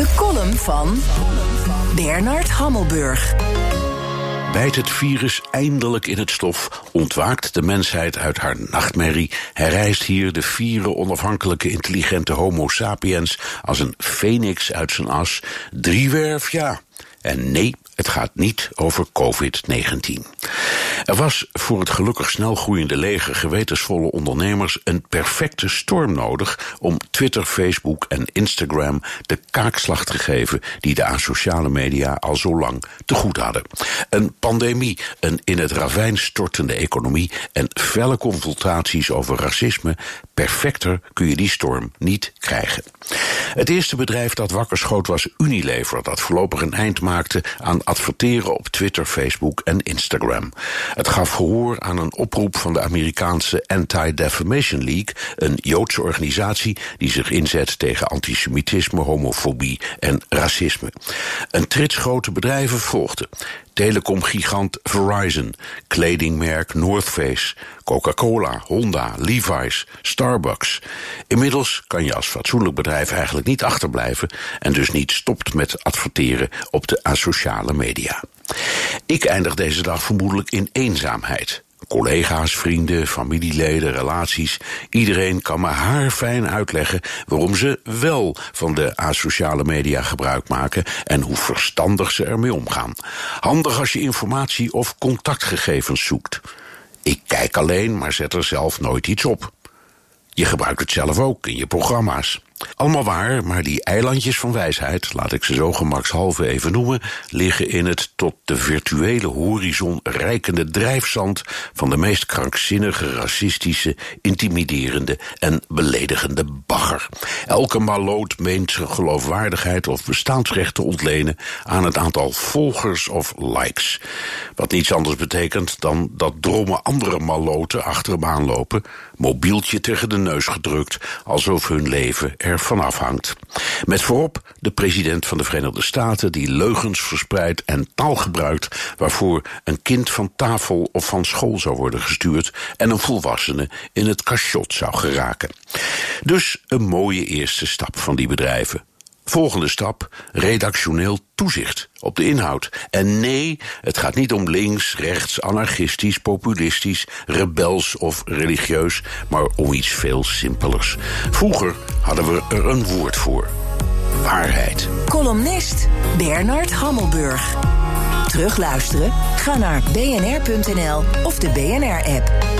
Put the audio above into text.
De column van Bernard Hammelburg. Bijt het virus eindelijk in het stof, ontwaakt de mensheid uit haar nachtmerrie, herrijst hier de vierde onafhankelijke intelligente Homo sapiens als een phoenix uit zijn as. Driewerf, ja. En nee, het gaat niet over COVID-19. Er was voor het gelukkig snel groeiende leger gewetensvolle ondernemers een perfecte storm nodig om Twitter, Facebook en Instagram de kaakslag te geven die de asociale media al zo lang te goed hadden. Een pandemie, een in het ravijn stortende economie en felle confrontaties over racisme. Perfecter kun je die storm niet krijgen. Het eerste bedrijf dat wakker schoot was Unilever, dat voorlopig een eind maakte aan adverteren op Twitter, Facebook en Instagram. Het gaf gehoor aan een oproep van de Amerikaanse Anti-Defamation League, een Joodse organisatie die zich inzet tegen antisemitisme, homofobie en racisme. Een trits grote bedrijven volgden. Telecomgigant Verizon, kledingmerk North Face, Coca-Cola, Honda, Levi's, Starbucks. Inmiddels kan je als fatsoenlijk bedrijf eigenlijk niet achterblijven en dus niet stopt met adverteren op de asociale media. Ik eindig deze dag vermoedelijk in eenzaamheid. Collega's, vrienden, familieleden, relaties. Iedereen kan me haarfijn uitleggen waarom ze wel van de asociale media gebruik maken en hoe verstandig ze ermee omgaan. Handig als je informatie of contactgegevens zoekt. Ik kijk alleen, maar zet er zelf nooit iets op. Je gebruikt het zelf ook in je programma's. Allemaal waar, maar die eilandjes van wijsheid, laat ik ze zo gemakshalve even noemen, liggen in het tot de virtuele horizon reikende drijfzand van de meest krankzinnige, racistische, intimiderende en beledigende bagger. Elke maloot meent geloofwaardigheid of bestaansrecht te ontlenen aan het aantal volgers of likes. Wat niets anders betekent dan dat dromme andere maloten achter hem aanlopen, mobieltje tegen de neus gedrukt, alsof hun leven er van afhangt. Met voorop de president van de Verenigde Staten die leugens verspreidt en taal gebruikt waarvoor een kind van tafel of van school zou worden gestuurd en een volwassene in het cachot zou geraken. Dus een mooie eerste stap van die bedrijven. Volgende stap: redactioneel toezicht op de inhoud. En nee, het gaat niet om links, rechts, anarchistisch, populistisch, rebels of religieus, maar om iets veel simpelers. Vroeger hadden we er een woord voor: waarheid. Columnist Bernard Hammelburg. Terugluisteren? Ga naar bnr.nl of de BNR-app.